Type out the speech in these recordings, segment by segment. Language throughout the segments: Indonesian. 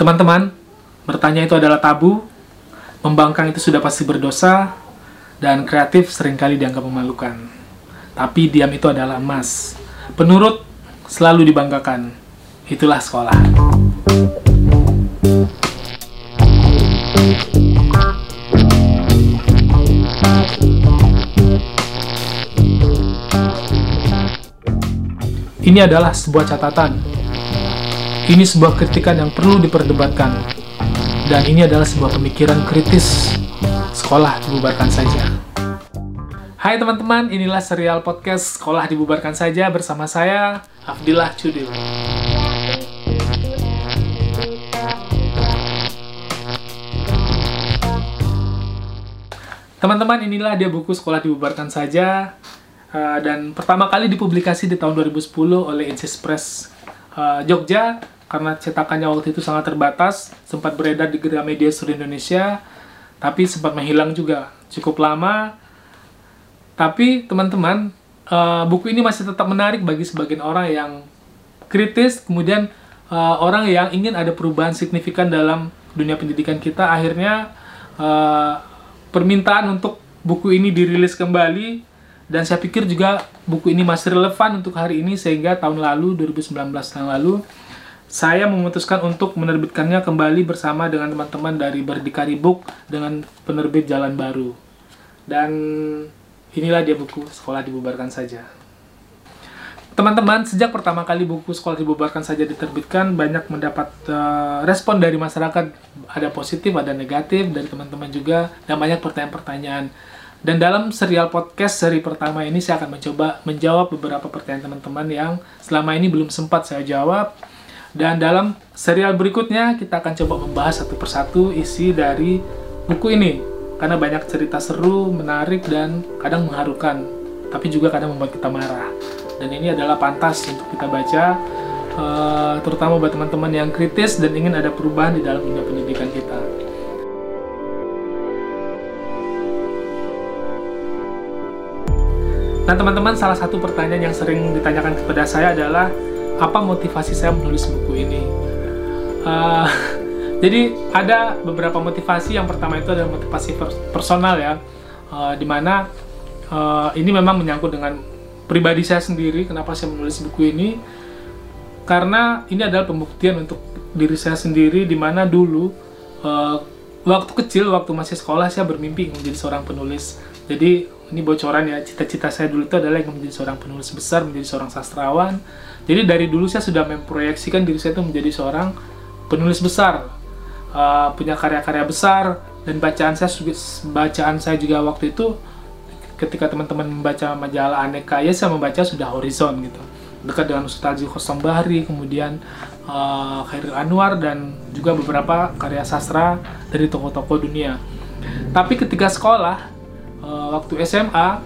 Teman-teman, bertanya itu adalah tabu, membangkang itu sudah pasti berdosa, dan kreatif sering kali dianggap memalukan. Tapi diam itu adalah emas. Penurut selalu dibanggakan. Itulah sekolah. Ini adalah sebuah catatan. Ini sebuah kritikan yang perlu diperdebatkan. Dan ini adalah sebuah pemikiran kritis. Sekolah dibubarkan saja. Hai teman-teman, inilah serial podcast Sekolah Dibubarkan Saja bersama saya, Abdillah Cudil. Teman-teman, inilah dia buku Sekolah Dibubarkan Saja uh, dan pertama kali dipublikasi di tahun 2010 oleh Insis Press uh, Jogja karena cetakannya waktu itu sangat terbatas, sempat beredar di Gramedia seluruh Indonesia, tapi sempat menghilang juga cukup lama. Tapi teman-teman, uh, buku ini masih tetap menarik bagi sebagian orang yang kritis, kemudian uh, orang yang ingin ada perubahan signifikan dalam dunia pendidikan kita. Akhirnya uh, permintaan untuk buku ini dirilis kembali dan saya pikir juga buku ini masih relevan untuk hari ini sehingga tahun lalu 2019 tahun lalu saya memutuskan untuk menerbitkannya kembali bersama dengan teman-teman dari Berdikari Book dengan penerbit Jalan Baru. Dan inilah dia buku Sekolah Dibubarkan Saja. Teman-teman, sejak pertama kali buku Sekolah Dibubarkan Saja diterbitkan, banyak mendapat uh, respon dari masyarakat, ada positif, ada negatif, dari teman-teman juga, dan banyak pertanyaan-pertanyaan. Dan dalam serial podcast seri pertama ini, saya akan mencoba menjawab beberapa pertanyaan teman-teman yang selama ini belum sempat saya jawab, dan dalam serial berikutnya kita akan coba membahas satu persatu isi dari buku ini karena banyak cerita seru, menarik dan kadang mengharukan, tapi juga kadang membuat kita marah. Dan ini adalah pantas untuk kita baca uh, terutama buat teman-teman yang kritis dan ingin ada perubahan di dalam dunia pendidikan kita. Nah, teman-teman, salah satu pertanyaan yang sering ditanyakan kepada saya adalah apa motivasi saya menulis buku ini. Uh, jadi ada beberapa motivasi. Yang pertama itu adalah motivasi personal ya, uh, di mana uh, ini memang menyangkut dengan pribadi saya sendiri. Kenapa saya menulis buku ini? Karena ini adalah pembuktian untuk diri saya sendiri, di mana dulu uh, waktu kecil, waktu masih sekolah saya bermimpi menjadi seorang penulis. Jadi ini bocoran ya, cita-cita saya dulu itu adalah menjadi seorang penulis besar, menjadi seorang sastrawan. Jadi dari dulu saya sudah memproyeksikan diri saya itu menjadi seorang penulis besar, uh, punya karya-karya besar dan bacaan saya bacaan saya juga waktu itu ketika teman-teman membaca majalah aneka ya saya membaca sudah horizon gitu. Dekat dengan Ustaz Bahri kemudian uh, Khairil Anwar dan juga beberapa karya sastra dari tokoh-tokoh dunia. Tapi ketika sekolah waktu SMA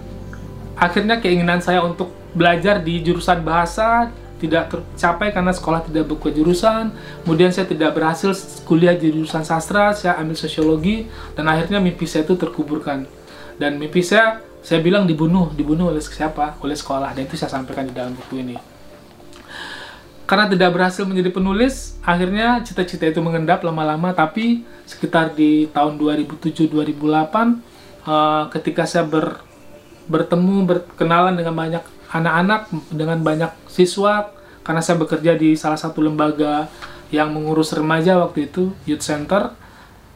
akhirnya keinginan saya untuk belajar di jurusan bahasa tidak tercapai karena sekolah tidak buka jurusan. Kemudian saya tidak berhasil kuliah di jurusan sastra, saya ambil sosiologi dan akhirnya mimpi saya itu terkuburkan. Dan mimpi saya saya bilang dibunuh, dibunuh oleh siapa? Oleh sekolah. Dan itu saya sampaikan di dalam buku ini. Karena tidak berhasil menjadi penulis, akhirnya cita-cita itu mengendap lama-lama, tapi sekitar di tahun 2007-2008, uh, ketika saya ber, bertemu, berkenalan dengan banyak anak-anak dengan banyak siswa karena saya bekerja di salah satu lembaga yang mengurus remaja waktu itu youth center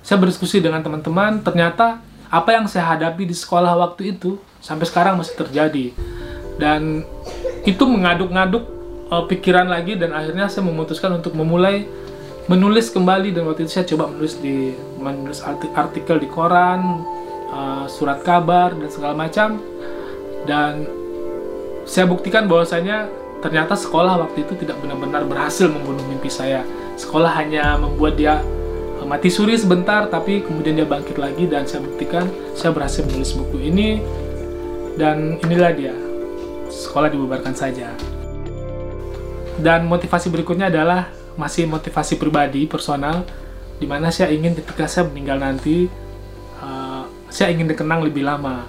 saya berdiskusi dengan teman-teman ternyata apa yang saya hadapi di sekolah waktu itu sampai sekarang masih terjadi. Dan itu mengaduk-ngaduk uh, pikiran lagi dan akhirnya saya memutuskan untuk memulai menulis kembali dan waktu itu saya coba menulis di menulis artikel di koran uh, surat kabar dan segala macam dan saya buktikan bahwasanya ternyata sekolah waktu itu tidak benar-benar berhasil membunuh mimpi saya. Sekolah hanya membuat dia eh, mati suri sebentar, tapi kemudian dia bangkit lagi dan saya buktikan saya berhasil menulis buku ini dan inilah dia sekolah dibubarkan saja. Dan motivasi berikutnya adalah masih motivasi pribadi personal, di mana saya ingin ketika saya meninggal nanti, saya ingin dikenang lebih lama.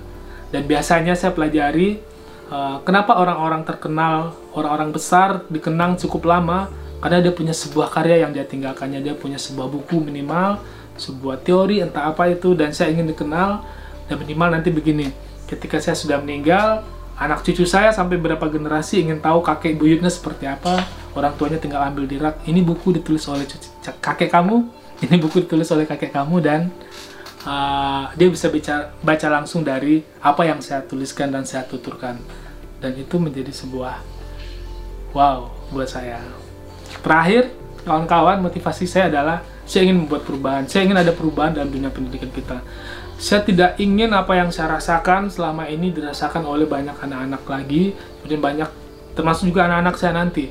Dan biasanya saya pelajari Uh, kenapa orang-orang terkenal, orang-orang besar dikenang cukup lama, karena dia punya sebuah karya yang dia tinggalkannya. Dia punya sebuah buku minimal sebuah teori entah apa itu. Dan saya ingin dikenal dan minimal nanti begini. Ketika saya sudah meninggal anak cucu saya sampai berapa generasi ingin tahu kakek buyutnya seperti apa. Orang tuanya tinggal ambil di rak. Ini buku ditulis oleh kakek kamu ini buku ditulis oleh kakek kamu dan uh, dia bisa baca, baca langsung dari apa yang saya tuliskan dan saya tuturkan dan itu menjadi sebuah wow buat saya Terakhir, kawan-kawan, motivasi saya adalah saya ingin membuat perubahan. Saya ingin ada perubahan dalam dunia pendidikan kita. Saya tidak ingin apa yang saya rasakan selama ini dirasakan oleh banyak anak-anak lagi, kemudian banyak termasuk juga anak-anak saya nanti.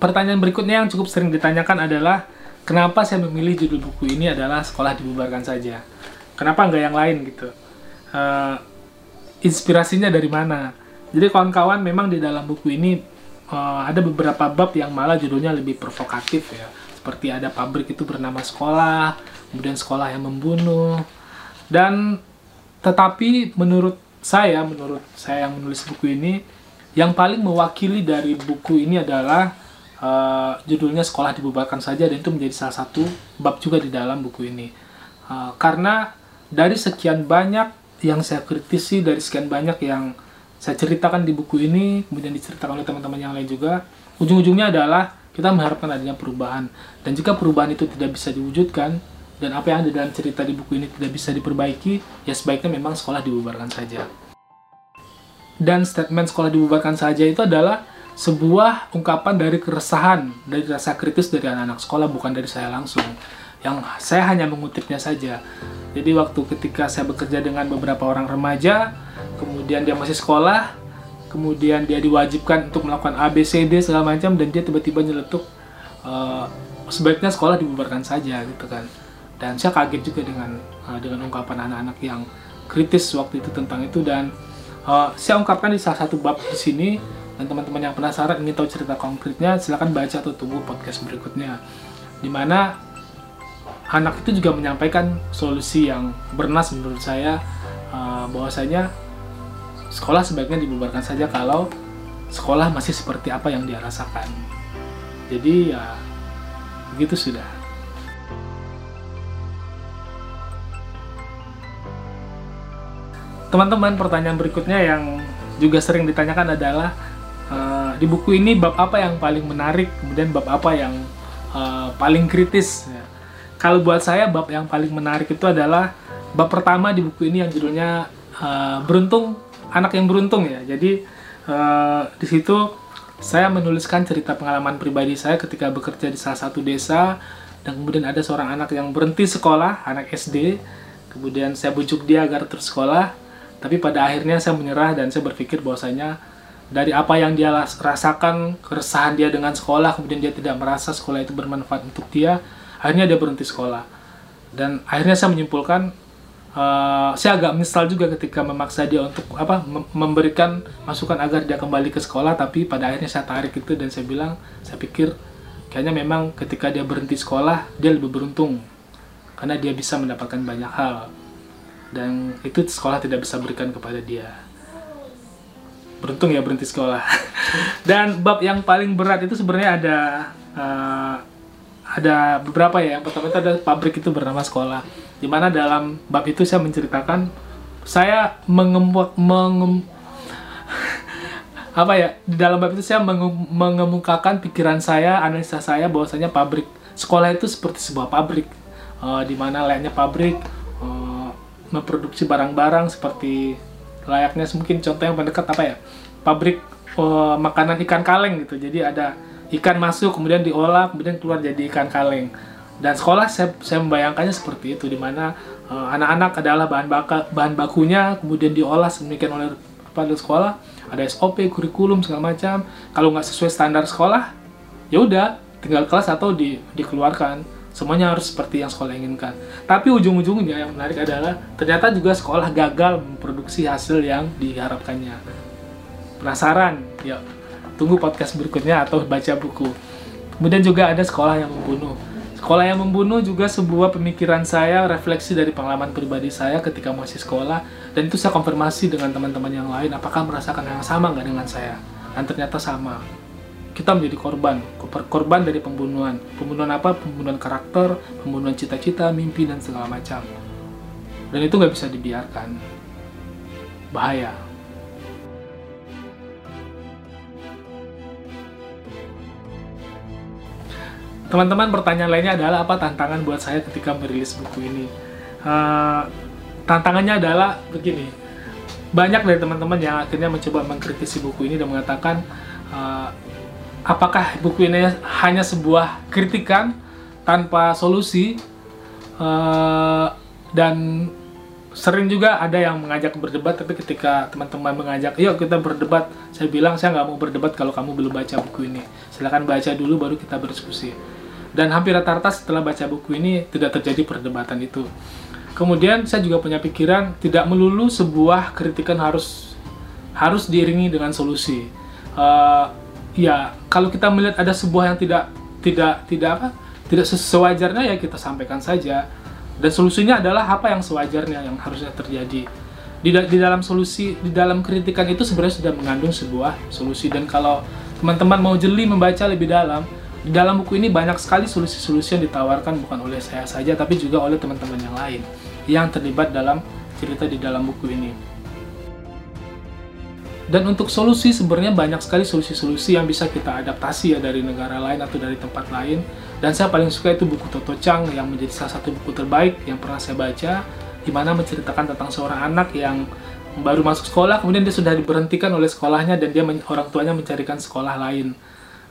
Pertanyaan berikutnya yang cukup sering ditanyakan adalah kenapa saya memilih judul buku ini adalah sekolah dibubarkan saja. Kenapa nggak yang lain gitu? Uh, inspirasinya dari mana. Jadi kawan-kawan memang di dalam buku ini uh, ada beberapa bab yang malah judulnya lebih provokatif ya. Seperti ada pabrik itu bernama sekolah, kemudian sekolah yang membunuh. Dan tetapi menurut saya, menurut saya yang menulis buku ini, yang paling mewakili dari buku ini adalah uh, judulnya sekolah dibubarkan saja dan itu menjadi salah satu bab juga di dalam buku ini. Uh, karena dari sekian banyak yang saya kritisi dari sekian banyak yang saya ceritakan di buku ini, kemudian diceritakan oleh teman-teman yang lain juga, ujung-ujungnya adalah kita mengharapkan adanya perubahan. Dan jika perubahan itu tidak bisa diwujudkan, dan apa yang ada dalam cerita di buku ini tidak bisa diperbaiki, ya sebaiknya memang sekolah dibubarkan saja. Dan statement sekolah dibubarkan saja itu adalah sebuah ungkapan dari keresahan, dari rasa kritis dari anak-anak sekolah, bukan dari saya langsung. Yang saya hanya mengutipnya saja. Jadi waktu ketika saya bekerja dengan beberapa orang remaja, kemudian dia masih sekolah, kemudian dia diwajibkan untuk melakukan ABCD segala macam dan dia tiba-tiba nyeletuk uh, sebaiknya sekolah dibubarkan saja gitu kan. Dan saya kaget juga dengan uh, dengan ungkapan anak-anak yang kritis waktu itu tentang itu dan uh, saya ungkapkan di salah satu bab di sini dan teman-teman yang penasaran ingin tahu cerita konkretnya silahkan baca atau tunggu podcast berikutnya di mana anak itu juga menyampaikan solusi yang bernas menurut saya uh, bahwasanya sekolah sebaiknya dibubarkan saja kalau sekolah masih seperti apa yang dia rasakan. Jadi ya begitu sudah. Teman-teman, pertanyaan berikutnya yang juga sering ditanyakan adalah di buku ini bab apa yang paling menarik, kemudian bab apa yang uh, paling kritis. Ya kalau buat saya bab yang paling menarik itu adalah bab pertama di buku ini yang judulnya uh, beruntung anak yang beruntung ya. Jadi uh, di situ saya menuliskan cerita pengalaman pribadi saya ketika bekerja di salah satu desa dan kemudian ada seorang anak yang berhenti sekolah, anak SD. Kemudian saya bujuk dia agar terus sekolah, tapi pada akhirnya saya menyerah dan saya berpikir bahwasanya dari apa yang dia rasakan, keresahan dia dengan sekolah, kemudian dia tidak merasa sekolah itu bermanfaat untuk dia, akhirnya dia berhenti sekolah. Dan akhirnya saya menyimpulkan uh, saya agak menyesal juga ketika memaksa dia untuk apa memberikan masukan agar dia kembali ke sekolah tapi pada akhirnya saya tarik itu dan saya bilang saya pikir kayaknya memang ketika dia berhenti sekolah dia lebih beruntung. Karena dia bisa mendapatkan banyak hal. Dan itu sekolah tidak bisa berikan kepada dia beruntung ya berhenti sekolah dan bab yang paling berat itu sebenarnya ada uh, ada beberapa ya. Yang pertama itu ada pabrik itu bernama sekolah. Di mana dalam bab itu saya menceritakan saya mengemuk mengem, apa ya di dalam bab itu saya mengemukakan pikiran saya, analisa saya bahwasanya pabrik sekolah itu seperti sebuah pabrik uh, di mana layaknya pabrik uh, memproduksi barang-barang seperti layaknya mungkin contoh yang pendekat apa ya? Pabrik uh, makanan ikan kaleng gitu. Jadi ada ikan masuk kemudian diolah kemudian keluar jadi ikan kaleng. Dan sekolah saya, saya membayangkannya seperti itu di mana uh, anak-anak adalah bahan baka, bahan bakunya kemudian diolah sedemikian oleh pada sekolah. Ada SOP kurikulum segala macam. Kalau nggak sesuai standar sekolah ya udah tinggal kelas atau di, dikeluarkan semuanya harus seperti yang sekolah inginkan tapi ujung-ujungnya yang menarik adalah ternyata juga sekolah gagal memproduksi hasil yang diharapkannya penasaran ya tunggu podcast berikutnya atau baca buku. Kemudian juga ada sekolah yang membunuh. Sekolah yang membunuh juga sebuah pemikiran saya, refleksi dari pengalaman pribadi saya ketika masih sekolah, dan itu saya konfirmasi dengan teman-teman yang lain, apakah merasakan yang sama nggak dengan saya? Dan ternyata sama. Kita menjadi korban, korban dari pembunuhan. Pembunuhan apa? Pembunuhan karakter, pembunuhan cita-cita, mimpi, dan segala macam. Dan itu nggak bisa dibiarkan. Bahaya. Teman-teman, pertanyaan lainnya adalah apa tantangan buat saya ketika merilis buku ini? Uh, tantangannya adalah begini, banyak dari teman-teman yang akhirnya mencoba mengkritisi buku ini dan mengatakan uh, apakah buku ini hanya sebuah kritikan tanpa solusi uh, dan sering juga ada yang mengajak berdebat tapi ketika teman-teman mengajak yuk kita berdebat saya bilang saya nggak mau berdebat kalau kamu belum baca buku ini silahkan baca dulu baru kita berdiskusi dan hampir rata-rata setelah baca buku ini tidak terjadi perdebatan itu. Kemudian saya juga punya pikiran tidak melulu sebuah kritikan harus harus diiringi dengan solusi. Uh, ya kalau kita melihat ada sebuah yang tidak tidak tidak apa tidak sewajarnya ya kita sampaikan saja. Dan solusinya adalah apa yang sewajarnya yang harusnya terjadi. Di, di dalam solusi di dalam kritikan itu sebenarnya sudah mengandung sebuah solusi dan kalau teman-teman mau jeli membaca lebih dalam di dalam buku ini banyak sekali solusi-solusi yang ditawarkan bukan oleh saya saja, tapi juga oleh teman-teman yang lain yang terlibat dalam cerita di dalam buku ini. Dan untuk solusi sebenarnya banyak sekali solusi-solusi yang bisa kita adaptasi ya dari negara lain atau dari tempat lain. Dan saya paling suka itu buku Toto Chang yang menjadi salah satu buku terbaik yang pernah saya baca, di mana menceritakan tentang seorang anak yang baru masuk sekolah, kemudian dia sudah diberhentikan oleh sekolahnya dan dia orang tuanya mencarikan sekolah lain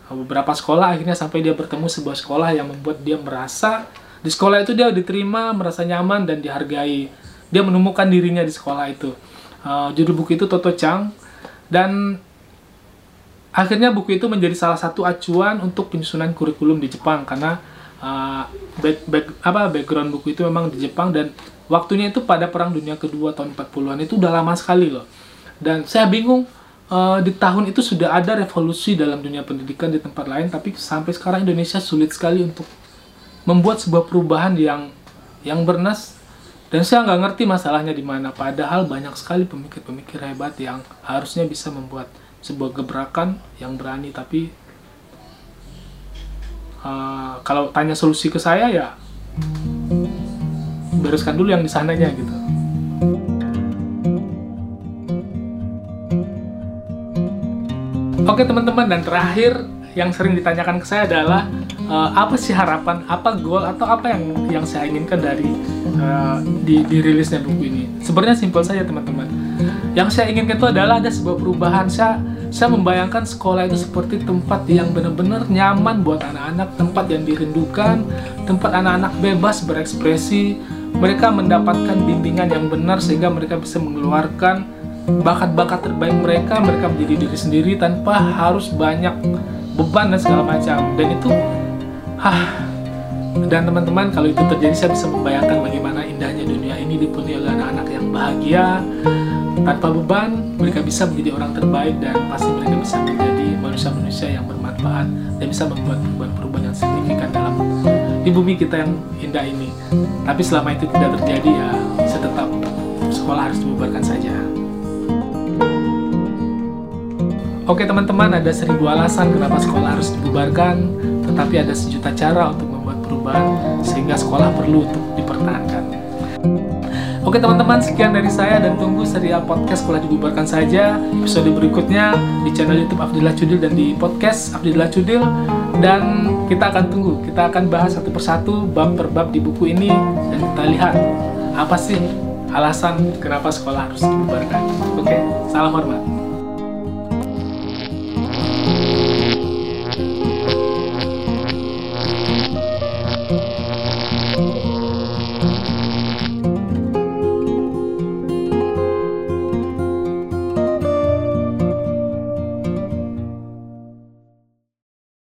beberapa sekolah akhirnya sampai dia bertemu sebuah sekolah yang membuat dia merasa di sekolah itu dia diterima, merasa nyaman dan dihargai. Dia menemukan dirinya di sekolah itu. Uh, judul buku itu Toto Chang dan akhirnya buku itu menjadi salah satu acuan untuk penyusunan kurikulum di Jepang karena uh, back, back, apa background buku itu memang di Jepang dan waktunya itu pada Perang Dunia Kedua tahun 40-an itu udah lama sekali loh. Dan saya bingung uh, di tahun itu sudah ada revolusi dalam dunia pendidikan di tempat lain, tapi sampai sekarang Indonesia sulit sekali untuk membuat sebuah perubahan yang yang bernas. Dan saya nggak ngerti masalahnya di mana. Padahal banyak sekali pemikir-pemikir hebat yang harusnya bisa membuat sebuah gebrakan yang berani, tapi uh, kalau tanya solusi ke saya ya bereskan dulu yang di sananya gitu. Oke teman-teman dan terakhir yang sering ditanyakan ke saya adalah uh, apa sih harapan, apa goal atau apa yang yang saya inginkan dari uh, di dirilisnya buku ini. Sebenarnya simpel saja teman-teman. Yang saya inginkan itu adalah ada sebuah perubahan. Saya saya membayangkan sekolah itu seperti tempat yang benar-benar nyaman buat anak-anak, tempat yang dirindukan, tempat anak-anak bebas berekspresi, mereka mendapatkan bimbingan yang benar sehingga mereka bisa mengeluarkan bakat-bakat terbaik mereka mereka menjadi diri sendiri tanpa harus banyak beban dan segala macam dan itu hah. Dan teman-teman kalau itu terjadi saya bisa membayangkan bagaimana indahnya dunia ini dipenuhi oleh anak-anak yang bahagia tanpa beban mereka bisa menjadi orang terbaik dan pasti mereka bisa menjadi manusia-manusia yang bermanfaat dan bisa membuat perubahan-perubahan yang signifikan dalam di bumi kita yang indah ini. Tapi selama itu tidak terjadi ya saya tetap sekolah harus dibubarkan saja Oke teman-teman, ada seribu alasan kenapa sekolah harus dibubarkan, tetapi ada sejuta cara untuk membuat perubahan sehingga sekolah perlu untuk dipertahankan. Oke teman-teman, sekian dari saya dan tunggu serial podcast sekolah dibubarkan saja episode berikutnya di channel YouTube Abdillah Cudil dan di podcast Abdillah Cudil dan kita akan tunggu, kita akan bahas satu persatu bab per bab di buku ini dan kita lihat apa sih alasan kenapa sekolah harus dibubarkan. Oke, salam hormat.